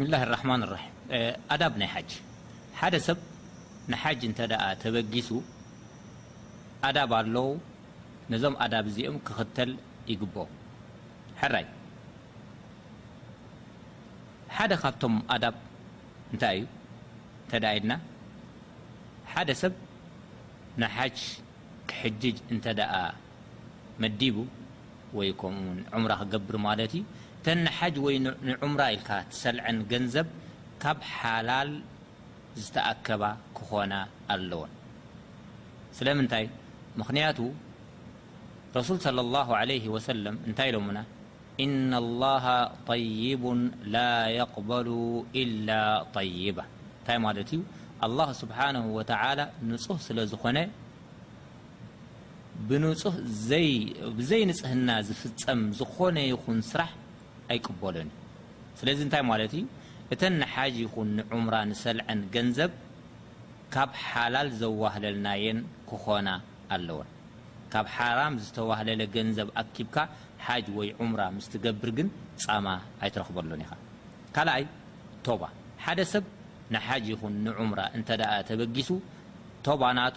ብስሚላህ ኣራሕማን ራሒም ኣዳብ ናይ ሓጅ ሓደ ሰብ ንሓጅ እንተደኣ ተበጊሱ ኣዳብ ኣለው ነዞም ኣዳብ እዚኦም ክኽተል ይግብኦ ሕራይ ሓደ ካብቶም ኣዳብ እንታይ እዩ እንተደኣ ኢልና ሓደ ሰብ ንሓጅ ክሕጅጅ እንተደኣ መዲቡ ወይ ከምኡ ውን ዑምራ ክገብር ማለት እዩ እተን ንሓጅ ወይ ንዑምራ ኢልካ ትሰልዐን ገንዘብ ካብ ሓላል ዝተኣከባ ክኾና ኣለወን ስለምንታይ ምኽንያቱ ረሱል ሰለላሁ ዓለይሂ ወሰለም እንታይ ኢሎሙና ኢነ ላሃ ጠይቡ ላ የቅበሉ ኢላ ጠይባ እንታይ ማለት እዩ ኣላህ ስብሓነሁ ወተዓላ ንፁህ ስለ ዝኾነ ብንጹህ ዘይ ብዘይ ንጽህና ዝፍጸም ዝኾነ ይኹን ስራሕ ኣይቅበሎን እዩ ስለዚ እንታይ ማለት እዩ እተን ንሓጅ ይኹን ንዑምራ ንሰልዐን ገንዘብ ካብ ሓላል ዘዋህለልናየን ክኾና ኣለወን ካብ ሓራም ዝተዋህለለ ገንዘብ ኣኪብካ ሓጅ ወይ ዑምራ ምስ ትገብር ግን ጻማ ኣይትረኽበሉን ኢኻ ካልኣይ ቶባ ሓደ ሰብ ንሓጅ ይኹን ንዑምራ እንተደኣ ተበጊሱ ቶባ ናቱ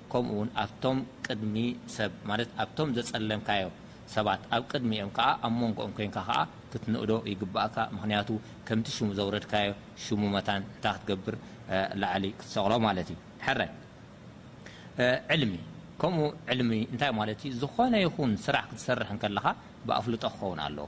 ከምኡውን ኣብቶም ቅድሚ ሰብ ማለት ኣብቶም ዘጸለምካዮ ሰባት ኣብ ቅድሚኦም ከኣ ኣብ መንጎኦም ኰንካ ከኣ ክትንእዶ ይግብኣካ ምኽንያቱ ከምቲ ሽሙ ዘውረድካዮ ሽሙ መታን እንታይ ክትገብር ላዕሊ ክትሰቕሎ ማለት እዩ ሕረ ዕልሚ ከምኡ ዕልሚ እንታይ ማለት እዩ ዝኾነ ይኹን ስራሕ ክትሰርሕ እንከለኻ ብኣፍልጦ ክኸውን ኣለዎ።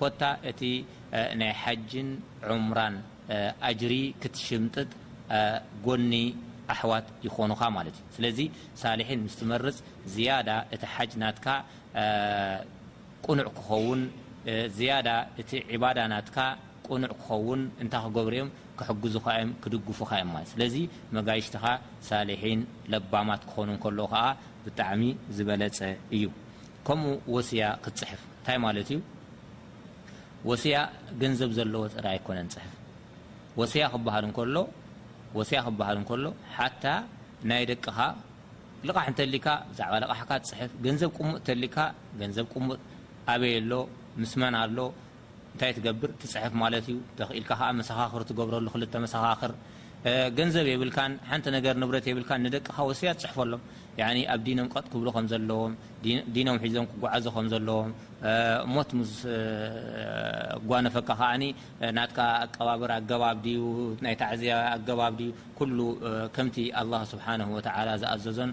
ኮታ እቲ ናይ ሓጅን ዑምራን ኣጅሪ ክትሽምጥጥ ጎኒ ኣሕዋት ይኾኑኻ ማለት እዩ ስለዚ ሳልሒን ምስ ትመርጽ ዝያዳ እቲ ሓጅ ናትካ ቁኑዕ ክኾውን ዝያዳ እቲ ዒባዳ ናትካ ቁኑዕ ክኾውን እንታይ ክገብሩ እዮም ክሕግዙኻ እዮም ክድግፉኻ እዮም ማለት ስለዚ መጋይሽትኻ ሳልሒን ለባማት ክኾኑ እንከለዉ ከኣ ብጣዕሚ ዝበለጸ እዩ ከምኡ ወሲያ ክትጽሕፍ እንታይ ማለት እዩ? ወሲያ ገንዘብ ዘለዎ ጥራይ ኣይኮነን ጽሕፍ ወሲያ ክበሃል እንከሎ ወሲያ ክበሃል እንከሎ ሓታ ናይ ደቅኻ ልቓሕ እንተሊካ ብዛዕባ ልቓሕካ ትጽሕፍ ገንዘብ ቁሙጥ ተሊካ ገንዘብ ቁሙጥ ኣበይ ኣሎ ምስ መን ኣሎ እንታይ ትገብር ትጽሕፍ ማለት እዩ ተኺኢልካ ከኣ መሰኻኽር ትገብረሉ ክልተ መሰኻኽር ገንዘብ የብልካን ሓንቲ ነገር ንብረት የብልካን ንደቅኻ ወስያ ትጽሕፈሎም ያኒ ኣብ ዲኖም ቀጥ ክብሉ ከም ዘለዎም ዲኖም ሒዞም ክጓዓዙ ከም ዘለዎም ሞት ምስ ጓነፈካ ከኣኒ ናትካ ኣቀባብር ኣገባብ ድዩ ናይ ታዕዝያ ኣገባብ ድዩ ኩሉ ከምቲ ኣላህ ስብሓነሁ ወተዓላ ዝኣዘዞን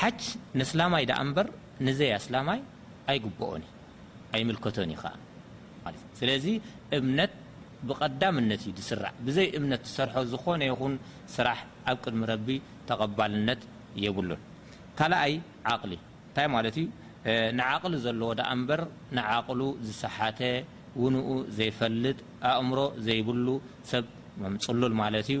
ሓጅ ነስላማይ ደኣ እምበር ንዘይ ኣስላማይ ኣይግብኦን እዩ ኣይምልከቶን እዩ ከኣ ማለት እዩ ስለዚ እምነት ብቀዳምነት እዩ ዝስራዕ ብዘይ እምነት ትሰርሖ ዝኾነ ይኹን ስራሕ ኣብ ቅድሚ ረቢ ተቀባልነት የብሉን ካልኣይ ዓቅሊ እንታይ ማለት እዩ ንዓቅሊ ዘለዎ ደኣ እምበር ንዓቅሉ ዝሰሓተ ውንኡ ዘይፈልጥ ኣእምሮ ዘይብሉ ሰብ ጽሉል ማለት እዩ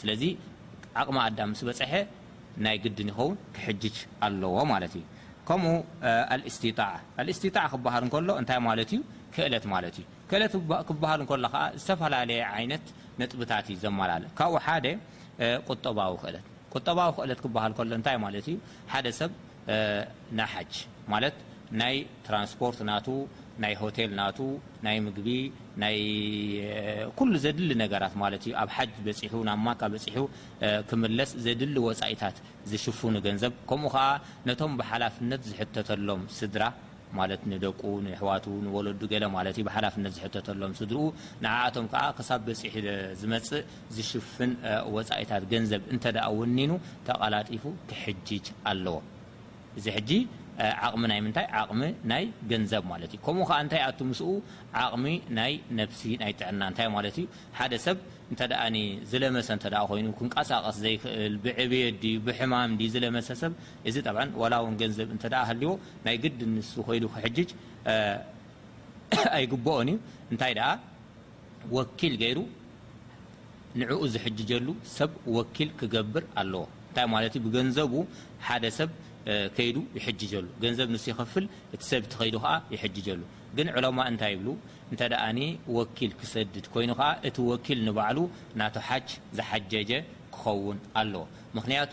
ስለዚ ዓቕሚ ኣዳም ምስ በጸሐ ናይ ግድን ይኸውን ክሕጅጅ ኣለዎ ማለት እዩ። ከምኡ ኣልእስቲጣዓ ኣልእስቲጣዓ ክበሃል እንከሎ እንታይ ማለት እዩ? ክእለት ማለት እዩ። ክእለት ክበሃል እንከሎ ከኣ ዝተፈላለየ ዓይነት ነጥብታት እዩ ዘማላልእ። ካብኡ ሓደ ቁጠባዊ ክእለት ቁጠባዊ ክእለት ክበሃል ከሎ እንታይ ማለት እዩ? ሓደ ሰብ ናሓጅ ማለት ናይ ትራንስፖርት ናቱ ናይ ሆቴል ናቱ ናይ ምግቢ ናይ ኩሉ ዘድሊ ነገራት ማለት እዩ ኣብ ሓጅ በጺሑ ናብ ማካ በጺሑ ክምለስ ዘድሊ ወጻኢታት ዝሽፉኑ ገንዘብ ከምኡ ከኣ ነቶም ብሓላፍነት ዝሕተተሎም ስድራ ማለት ንደቁ፣ ንየሕዋቱ፣ ንወለዱ ገለ ማለት እዩ፣ ብሓላፍነት ዝሕተተሎም ስድርኡ፣ ንዓኣቶም ከኣ ክሳብ በጺሑ ዝመጽእ ዝሽፍን ወጻኢታት ገንዘብ እንተደኣ ወኒኑ ተቐላጢፉ ክሕጅጅ ኣለዎ። እዚ ሕጂ ዓቕሚ ናይ ምንታይ? ዓቕሚ ናይ ገንዘብ ማለት እዩ። ከምኡ ከኣ እንታይ ይኣቱ ምስኡ? ዓቕሚ ናይ ነብሲ፣ ናይ ጥዕና። እንታይ ማለት እዩ? ሓደ ሰብ እንተደኣ ዝለመሰ እንተደኣ ኮይኑ፣ ክንቀሳቐስ ዘይክእል፣ ብዕብየት ድዩ ብሕማም ድዩ ዝለመሰ ሰብ እዚ ጠብዐን ዋላ እውን ገንዘብ እንተ ደኣ ሃልይዎ ናይ ግድን ንሱ ከይዱ ክሕጅጅ ኣይግብኦን እዩ። እንታይ ደኣ ወኪል ገይሩ ንዕኡ ዝሕጅጀሉ ሰብ ወኪል ክገብር ኣለዎ። እንታይ ማለት እዩ ብገንዘቡ ሓደ ሰብ ከይዱ ይሕጅጀሉ። ገንዘብ ንሱ ይኸፍል እቲ ሰብ እቲ ከይዱ ከኣ ይሕጅጀሉ። ግን ዑለማእ እንታይ ይብሉ እንተ ደኣ ወኪል ክሰድድ ኮይኑ ከኣ እቲ ወኪል ንባዕሉ ናቱ ሓጅ ዝሓጀጀ ክኸውን ኣለዎ። ምኽንያቱ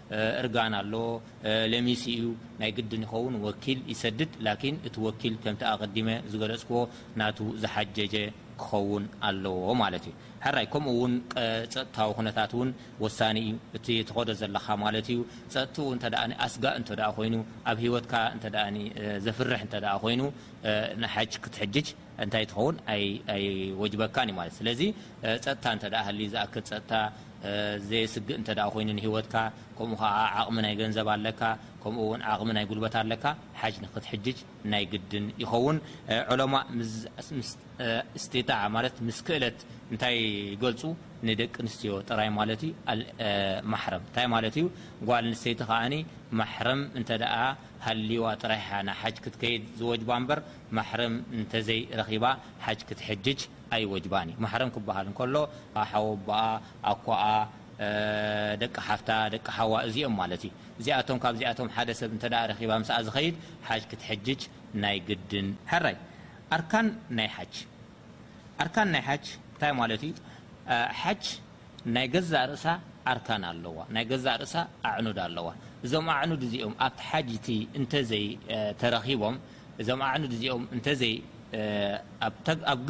እርጋን ኣሎ ለሚስ ኢዩ ናይ ግድን ይኸውን ወኪል ይሰድድ ላኪን እቲ ወኪል ከምቲ ኣቀዲመ ዝገለጽክዎ ናቱ ዝሓጀጀ ክኸውን ኣለዎ ማለት ኢዩ ሕራይ ከምኡ ውን ጸጥታዊ ኩነታት ውን ወሳኒ ኢዩ እቲ ትኸዶ ዘለኻ ማለት ኢዩ ጸጥትኡ እንተ ኣስጋእ እንተ ኮይኑ ኣብ ሂወትካ እንተ ዘፍርሕ እንተ ኮይኑ ንሓጅ ክትሕጅጅ እንታይ ትኸውን ኣይወጅበካን ኢዩ ማለት ስለዚ ጸጥታ እንተ ሃልዩ ዝኣክል ጸጥታ ዘየስግእ እንተድኣ ኮይኑ ንህይወትካ ከምኡ ከኣ ዓቕሚ ናይ ገንዘብ ኣለካ ከምኡ ውን ዓቕሚ ናይ ጉልበት ኣለካ ሓጅ ንክትሕጅጅ ናይ ግድን ይኸውን። ዑለማእ ምስ እስጢጣዓ ማለት ምስ ክእለት እንታይ ይገልጹ ንደቂ ኣንስትዮ ጥራይ ማለት እዩ ኣል ማሕረም እንታይ ማለት እዩ ጓል ኣንስተይቲ ከኣ ማሕረም እንተድኣ ሃልይዋ ጥራይ እያ ናብ ሓጅ ክትከይድ ዝወጅባ እምበር ማሕረም እንተዘይ ረኺባ ሓጅ ክትሕጅጅ ኣይወጅባን እዩ ማሕረም ክበሃል እንከሎ ኣሓወቦኣ፣ ኣኮኣ፣ ደቂ ሓፍታ፣ ደቂ ሓዋ እዚኦም ማለት እዩ። እዚኣቶም ካብዚኣቶም ሓደ ሰብ እንተ ረኺባ ምስኣ ዝኸይድ ሓጅ ክትሕጅጅ ናይ ግድን። ሕራይ ኣርካን ናይ ሓጅ። ኣርካን ናይ ሓጅ እንታይ ማለት እዩ? ሓጅ ናይ ገዛእ ርእሳ ኣርካን ኣለዋ፣ ናይ ገዛእ ርእሳ ኣዕኑድ ኣለዋ። እዞም ኣዕኑድ እዚኦም ኣብቲ ሓጅ እቲ እንተ ዘይተረኺቦም እዞም ኣዕኑድ እዚኦም እንተዘይ ኣብ ኣብ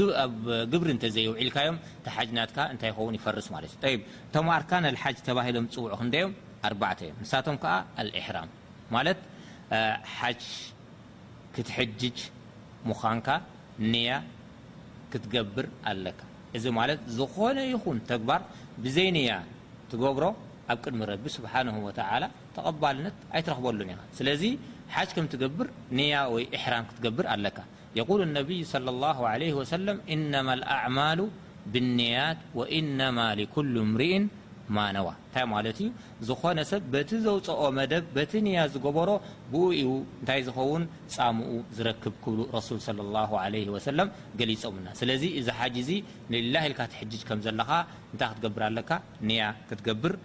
ግብሪ እንተዘየውዒልካዮም ተሓጅ ናትካ እንታይ ይኸውን ይፈርስ ማለት እዩ ጠይብ እቶም ኣርካን ኣልሓጅ ተባሂሎም ዝጽውዑ ክንደዮም ኣርባዕተ እዮም ንሳቶም ከኣ ኣልኢሕራም ማለት ሓጅ ክትሕጅጅ ምዃንካ ንያ ክትገብር ኣለካ እዚ ማለት ዝኾነ ይኹን ተግባር ብዘይ ንያ ትገብሮ ኣብ ቅድሚ ረቢ ስብሓነሁ ወተዓላ ተቐባልነት ኣይትረኽበሉን ኢኻ ስለዚ ሓጅ ከም ትገብር ንያ ወይ ኢሕራም ክትገብር ኣለካ የቁሉ ነብዩ ሰለላሁ ዓለይሂ ወሰለም ኢነመል ኣዕማሉ ብንያት ወኢነማ ሊኩሉ ምርኢን ማነዋ እንታይ ማለት እዩ ዝኾነ ሰብ በቲ ዘውፀኦ መደብ በቲ ንያ ዝገበሮ ብኡ እዩ እንታይ ዝኸውን ፃምኡ ዝረክብ ክብሉ ረሱል ሰለላሁ ዓለይሂ ወሰለም ገሊፆምና ስለዚ እዚ ሓጅ እዚ ንሊላህ ኢልካ ትሕጅጅ ከም ዘለኻ እንታይ ክትገብር ኣለካ ንያ ክትገብር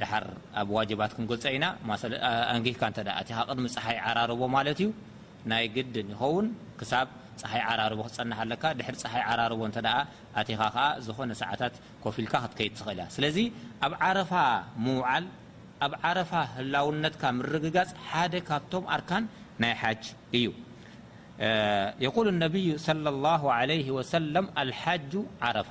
ደሓር ኣብ ዋጀባት ክንገልጾ ኢና። ማሰለ ኣንጊህካ እንተ ኣቲኻ ቅድሚ ጸሓይ ዓራርቦ ማለት እዩ። ናይ ግድን ይኸውን ክሳብ ጸሓይ ዓራርቦ ክትጸንሕ ኣለካ። ድሕሪ ጸሓይ ዓራርቦ እንተ ኣቲኻ ከኣ ዝኾነ ሰዓታት ኮፍ ኢልካ ክትከይድ ትኽእል እያ። ስለዚ ኣብ ዓረፋ ምውዓል ኣብ ዓረፋ ህላውነትካ ምርግጋጽ ሓደ ካብቶም ኣርካን ናይ ሓጅ እዩ። የቁሉ ነብዩ ሰለላሁ ዓለይሂ ወሰለም ኣልሓጁ ዓረፋ።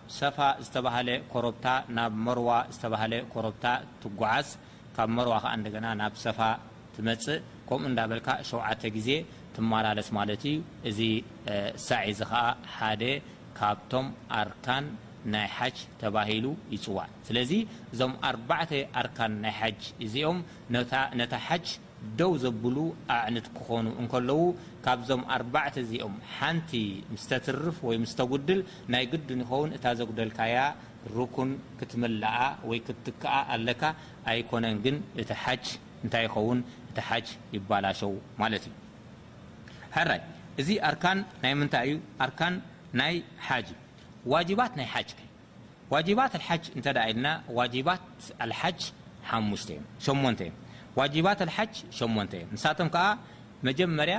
ሰፋ ዝተባህለ ኮረብታ ናብ መርዋ ዝተባህለ ኮረብታ ትጓዓዝ ካብ መርዋ ከኣ እንደገና ናብ ሰፋ ትመጽእ ከምኡ እንዳበልካ ሸውዓተ ግዜ ትማላለስ ማለት እዩ እዚ ሳዒ እዚ ከኣ ሓደ ካብቶም ኣርካን ናይ ሓጅ ተባሂሉ ይጽዋዕ ስለዚ እዞም ኣርባዕተ ኣርካን ናይ ሓጅ እዚኦም ነታ ሓጅ ደው ዘብሉ ኣዕንት ክኾኑ እንከለዉ፣ ካብዞም ኣርባዕተ እዚኦም ሓንቲ ምስ ተትርፍ ወይ ምስ ተጉድል፣ ናይ ግድን ይኸውን እታ ዘጉደልካያ ሩኩን ክትምልኣ ወይ ክትትክኣ ኣለካ፣ ኣይኮነን ግን እቲ ሓጅ እንታይ ይኸውን እቲ ሓጅ ይባላሸው ማለት እዩ። ሕራይ እዚ ኣርካን ናይ ምንታይ እዩ? ኣርካን ናይ ሓጅ እዩ። ዋጅባት ናይ ሓጅ ከ? ዋጂባት ኣልሓጅ እንተ ኢልና ዋጂባት ኣልሓጅ ሓሙሽተ እዮም ሸሞንተ እዮም ዋጂባት ኣልሓጅ ሸሞንተ እዮም ንሳቶም ከኣ መጀመርያ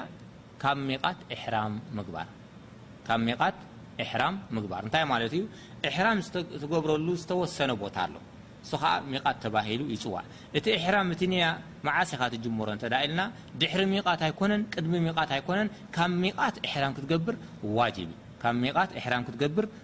ካብ ሚቃት ኢሕራም ምግባር ካብ ሚቃት ኢሕራም ምግባር እንታይ ማለት እዩ ኢሕራም ዝተገብረሉ ዝተወሰነ ቦታ ኣሎ እሱ ከኣ ሚቃት ተባሂሉ ይጽዋዕ እቲ ኢሕራም እቲ ንያ መዓስ ኢኻ ትጅምሮ እንተ ኢልና ድሕሪ ሚቃት ኣይኮነን ቅድሚ ሚቃት ኣይኮነን ካብ ሚቃት ኢሕራም ክትገብር ዋጅብ እዩ ካብ ሚቃት ኢሕራም ክትገብር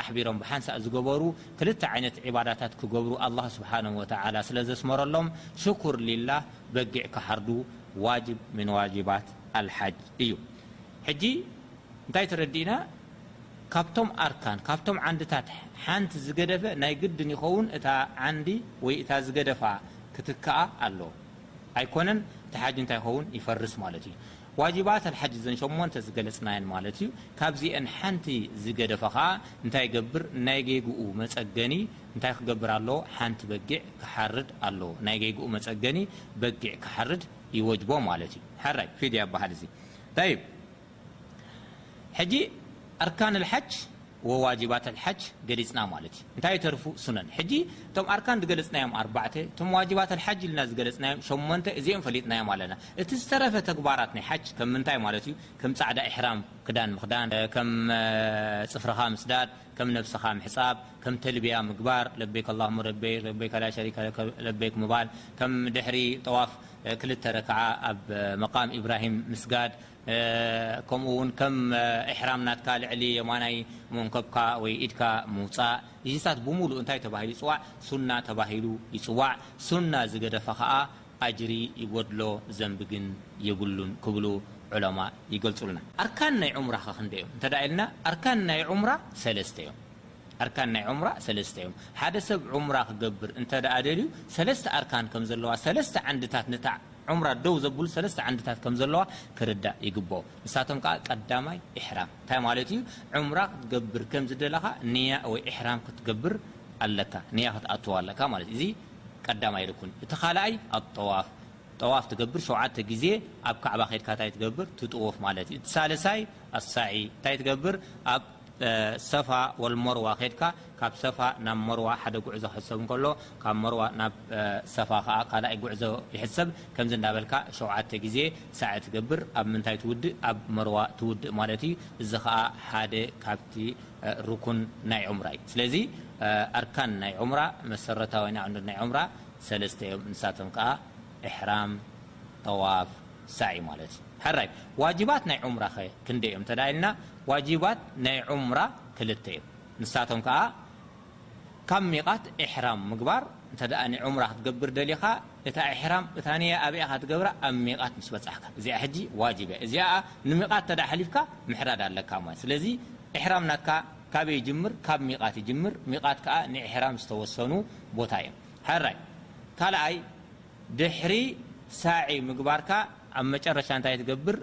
ኣሕቢሮም ብሓንሳእ ዝገበሩ ክልተ ዓይነት ዒባዳታት ክገብሩ ኣላህ ሱብሓነሁ ወተዓላ ስለ ዘስመረሎም ሽኩር ሊላህ በጊዕ ክሓርዱ ዋጅብ ምን ዋጅባት ኣልሓጅ እዩ ሕጂ እንታይ ተረዲእና ካብቶም ኣርካን ካብቶም ዓንድታት ሓንቲ ዝገደፈ ናይ ግድን ይኸውን እታ ዓንዲ ወይ እታ ዝገደፋ ክትክኣ ኣለዎ ኣይኮነን ተሓጅ እንታይ ይኸውን ይፈርስ ማለት እዩ ዋጅባት ኣልሓጅ እዘን ሸሞንተ ዝገለፅናየን ማለት እዩ ካብዚኤን ሓንቲ ዝገደፈ ከዓ እንታይ ይገብር ናይ ጌግኡ መፀገኒ እንታይ ክገብር ኣለዎ ሓንቲ በጊዕ ክሓርድ ኣለዎ ናይ ጌግኡ መፀገኒ በጊዕ ክሓርድ ይወጅቦ ማለት እዩ ሐራይ ፊድያ ይበሃል እዚ ጠይብ ሕጂ ኣርካን ኣልሓጅ ወዋጅባት ኣልሓጅ ገሊጽና ማለት እዩ እንታይ ተርፉ ሱነን ሕጂ እቶም ኣርካን ዝገለጽናዮም ኣርባዕተ እቶም ዋጅባት ኣልሓጅ ኢልና ዝገለጽናዮም ሸሞንተ እዚኦም ፈሊጥናዮም ኣለና እቲ ዝተረፈ ተግባራት ናይ ሓጅ ከም ምንታይ ማለት እዩ ከም ጻዕዳ ኢሕራም ክዳን ምኽዳን ከም ጽፍርኻ ምስዳድ ከም ነብስኻ ምሕጻብ ከም ተልብያ ምግባር ለበይክ ኣላሁመ ለበይክ ለበይክ ላ ሸሪከ ለከ ለበይክ ምባል ከም ድሕሪ ጠዋፍ ክልተ ረክዓ ኣብ መቃም ኢብራሂም ምስጋድ ከምኡ ውን ከም ኢሕራም ናትካ ልዕሊ የማናይ መንኮብካ ወይ ኢድካ ምውጻእ ኢዚታት ብሙሉኡ እንታይ ተባሂሉ ይጽዋዕ ሱና ተባሂሉ ይጽዋዕ ሱና ዝገደፈ ከኣ ኣጅሪ ይጎድሎ ዘንቢ ግን የብሉን ክብሉ ዑለማእ ይገልጹልና። ኣርካን ናይ ዑምራ ከ ክንደይ እዮም እንተ ኢልና ኣርካን ናይ ዑምራ ሰለስተ እዮም ኣርካን ናይ ዑምራ ሰለስተ እዮም ሓደ ሰብ ዑምራ ክገብር እንተ ደልዩ ሰለስተ ኣርካን ከም ዘለዋ ሰለስተ ዓንድታት ነታ ዑምራ ደው ዘብሉ ሰለስተ ዓንድታት ከም ዘለዋ ክርዳእ ይግብኦ። ንሳቶም ከኣ ቀዳማይ ኢሕራም እንታይ ማለት እዩ? ዑምራ ክትገብር ከም ዝደለኻ ንያ ወይ ኢሕራም ክትገብር ኣለካ፣ ንያ ክትኣትው ኣለካ ማለት እዩ። እዚ ቀዳማይ ርኩን። እቲ ካልኣይ ኣጠዋፍ፣ ጠዋፍ ትገብር ሸውዓተ ግዜ ኣብ ካዕባ ከድካ እንታይ ትገብር ትጥወፍ ማለት እዩ። እቲ ሳልሳይ ኣሳዒ እንታይ ትገብር ኣብ። ሰፋ ወልመርዋ ከድካ ካብ ሰፋ ናብ መርዋ ሓደ ጉዕዞ ክሕሰብ እንከሎ ካብ መርዋ ናብ ሰፋ ከኣ ካልኣይ ጉዕዞ ይሕሰብ ከምዚ እንዳበልካ ሸውዓተ ግዜ ሳዒ ትገብር ኣብ ምንታይ ትውድእ ኣብ መርዋ ትውድእ ማለት እዩ እዚ ከኣ ሓደ ካብቲ ሩኩን ናይ ዑምራ እዩ ስለዚ ኣርካን ናይ ዑምራ መሰረታውያን ኣዕኑድ ናይ ዑምራ ሰለስተ እዮም ንሳቶም ከኣ ኢሕራም ጠዋፍ ሳዕይ ማለት ሕራይ ዋጅባት ናይ ዑምራኸ ክንደይ እዮም እንተ ኢልና ዋጅባት ናይ ዑምራ ክልተ እዮም ንሳቶም ከኣ ካብ ሚቃት ኤሕራም ምግባር እንተ ዑምራ ክትገብር ደሊኻ እታ ኤሕራም እታ ንያ ኣበይ ኢኻ ትገብራ ኣብ ሚቃት ምስ በጻሕካ እዚኣ ሕጂ ዋጅብ እያ እዚኣ ንሚቃት እንተ ኣሕሊፍካ ምሕራድ ኣለካ ማለት ስለዚ ኤሕራም ናትካ ካበይ ይጅምር ካብ ሚቃት ይጅምር ሚቃት ከኣ ንኤሕራም ዝተወሰኑ ቦታ እዮም ሕራይ ካልኣይ ድሕሪ ሳዒ ምግባርካ ኣብ መጨረሻ እንታይ ትገብር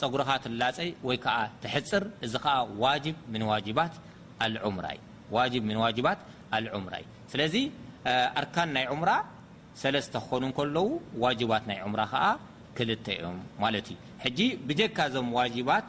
ጸጉርኻ ትላጸ ወይ ከኣ ተሕጽር እዚ ከኣ ዋጅብ ምን ዋጅባት ኣልዑምራ እዩ ዋጅብ ምን ዋጅባት ኣልዑምራ እዩ ስለዚ ኣርካን ናይ ዑምራ ሰለስተ ክኾኑ እንከለዉ ዋጅባት ናይ ዑምራ ከኣ ክልተ እዮም ማለት እዩ ሕጂ ብጀካ እዞም ዋጅባት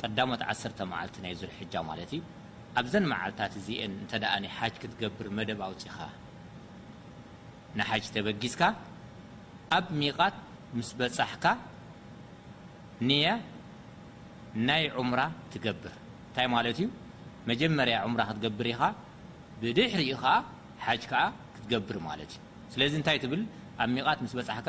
ቀዳሞት ዓሰርተ መዓልቲ ናይ ዙልሕጃ ማለት እዩ፣ ኣብዘን መዓልታት እዚኤን እንተድኣ ንሓጅ ክትገብር መደብ ኣውጺኻ ንሓጅ ተበጊስካ ኣብ ሚቓት ምስ በጻሕካ ንያ ናይ ዑምራ ትገብር። እንታይ ማለት እዩ? መጀመርያ ዑምራ ክትገብር ኢኻ ብድሕሪኡ ከኣ ሓጅ ከኣ ክትገብር ማለት እዩ። ስለዚ እንታይ ትብል ኣብ ሚቓት ምስ በጻሕካ?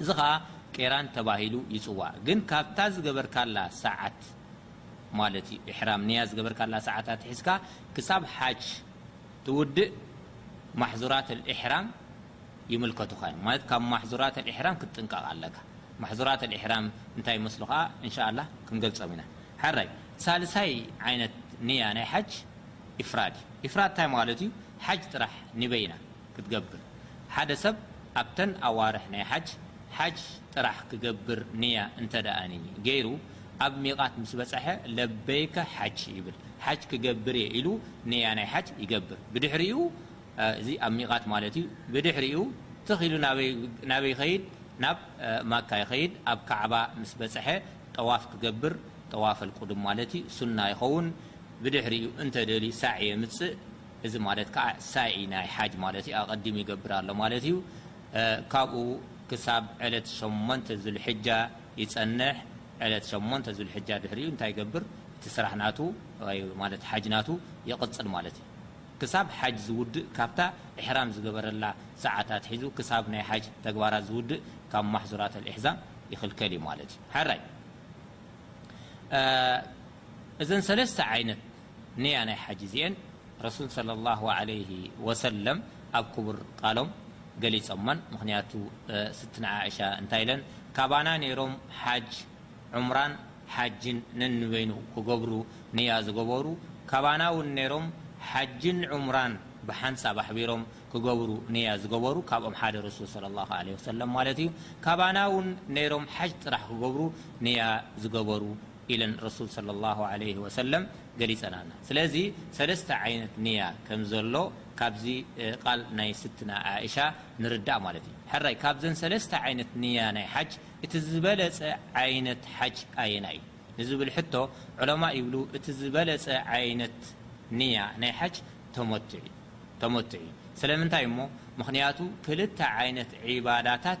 እዚ ከኣ ቂራን ተባሂሉ ይጽዋዕ ግን ካብታ ዝገበርካላ ሰዓት ማለት እዩ ኢሕራም ንያ ዝገበርካላ ሰዓት ኣትሒዝካ ክሳብ ሓጅ ትውድእ ማሕዙራት ኢሕራም ይምልከቱኻ እዮም ማለት ካብ ማሕዙራት ኢሕራም ክትጥንቀቕ ኣለካ ማሕዙራት ኢሕራም እንታይ ይመስሉ ከኣ እንሻኣላህ ክንገልጾም ኢና ሕራይ ሳልሳይ ዓይነት ንያ ናይ ሓጅ ኢፍራድ እዩ ኢፍራድ እንታይ ማለት እዩ ሓጅ ጥራሕ ንበይና ክትገብር ሓደ ሰብ ኣብተን ኣዋርሕ ናይ ሓጅ ሓጅ ጥራሕ ክገብር ንያ እንተደኣኒ ገይሩ ኣብ ሚቃት ምስ በፀሐ ለበይከ ሓጅ ይብል ሓጅ ክገብር እየ ኢሉ ንያ ናይ ሓጅ ይገብር ብድሕሪኡ እዚ ኣብ ሚቃት ማለት እዩ ብድሕሪኡ ትኽ ኢሉ ናበይ ይኸይድ ናብ ማካ ይኸይድ ኣብ ካዕባ ምስ በፀሐ ጠዋፍ ክገብር ጠዋፍ ኣልቁዱም ማለት እዩ ሱና ይኸውን ብድሕሪኡ እንተደልዩ ሳዕይ የምፅእ እዚ ማለት ከኣ ሳኢ ናይ ሓጅ ማለት እዩ፣ ኣቐዲሙ ይገብር ኣሎ ማለት እዩ። ካብኡ ክሳብ ዕለት ሸሞንተ ዙልሕጃ ይጸንሕ፣ ዕለት ሸሞንተ ዙልሕጃ ድሕሪኡ እንታይ ይገብር፣ እቲ ስራሕ ናቱ ማለት ሓጅ ናቱ ይቕጽል ማለት እዩ። ክሳብ ሓጅ ዝውድእ ካብታ ኢሕራም ዝገበረላ ሰዓት ኣትሒዙ ክሳብ ናይ ሓጅ ተግባራት ዝውድእ ካብ ማሕዙራተል ኢሕዛም ይኽልከል እዩ ማለት እዩ። ሐራይ እዘን ሰለስተ ዓይነት ኒያ ናይ ሓጂ እዚኤን ረሱል ሰለሏሁ ዓለይሂ ወሰለም ኣብ ኩቡር ቃሎም ገሊጾመን ምኽንያቱ ስትና ዓኢሻ እንታይ ኢለን ካባና ኔሮም ሓጅ ዑምራን ሓጅን ነንበይኑ ክገብሩ ኒያ ዝገበሩ ካባና ውን ኔሮም ሓጅን ዑምራን ብሓንጻብ ኣሕቢሮም ክገብሩ ኒያ ዝገበሩ ካብኦም ሓደ ረሱል ሰለሏሁ ዓለይሂ ወሰለም ማለት እዩ ካባና ውን ኔሮም ሓጅ ጥራሕ ክገብሩ ኒያ ዝገበሩ ኢለን ረሱል ሰለላሁ ዓለይሂ ወሰለም ገሊጸናና። ስለዚ ሰለስተ ዓይነት ንያ ከም ዘሎ ካብዚ ቃል ናይ ስትና ዓኢሻ ንርዳእ ማለት እዩ። ሕራይ ካብዘን ሰለስተ ዓይነት ንያ ናይ ሓጅ እቲ ዝበለጸ ዓይነት ሓጅ ኣየናይ እዩ? ንዝብል ሕቶ ዑለማእ ይብሉ እቲ ዝበለጸ ዓይነት ንያ ናይ ሓጅ ተመቱዕ እዩ። ተመቱዕ እዩ። ስለምንታይ እሞ ምኽንያቱ ክልተ ዓይነት ዒባዳታት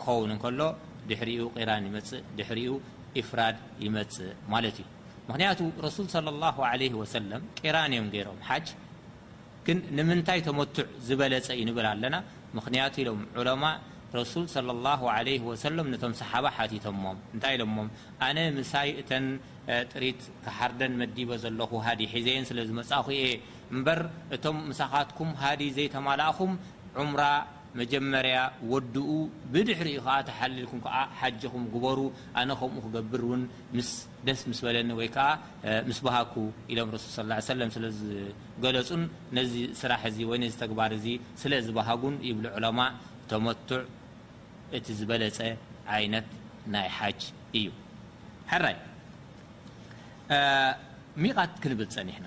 ክኸውን እንከሎ ድሕሪኡ ቂራን ይመጽእ ድሕሪኡ ኢፍራድ ይመጽእ ማለት እዩ ምኽንያቱ ረሱል ሰለላሁ ዓለይሂ ወሰለም ቂራን እዮም ገይሮም ሓጅ ግን ንምንታይ ተመቱዕ ዝበለጸ እዩ ንብል ኣለና ምኽንያቱ ኢሎም ዑለማ ረሱል ሰለላሁ ዓለይሂ ወሰለም ነቶም ሰሓባ ሓቲቶሞም እንታይ ኢሎሞም ኣነ ምሳይ እተን ጥሪት ክሓርደን መዲበ ዘለኹ ሃዲ ሒዘየን ስለ ዝመጻኹ እየ እምበር እቶም ምሳኻትኩም ሃዲ ዘይተማላእኹም ዑምራ መጀመርያ ወድኡ ብድሕሪኡ ከኣ ተሓሊልኩም ከኣ ሓጀኹም ግበሩ ኣነ ከምኡ ክገብር ውን ምስ ደስ ምስ በለኒ ወይ ከኣ ምስ በሃኩ ኢሎም ረሱል ሰለላሁ ዓለይሂ ወሰለም ስለ ዝገለጹን ነዚ ስራሕ እዚ ወይ ነዚ ተግባር እዚ ስለ ዝበሃጉን ይብሉ ዑለማእ ተመቱዕ እቲ ዝበለጸ ዓይነት ናይ ሓጅ እዩ ሕራይ ሚቃት ክንብል ጸኒሕና።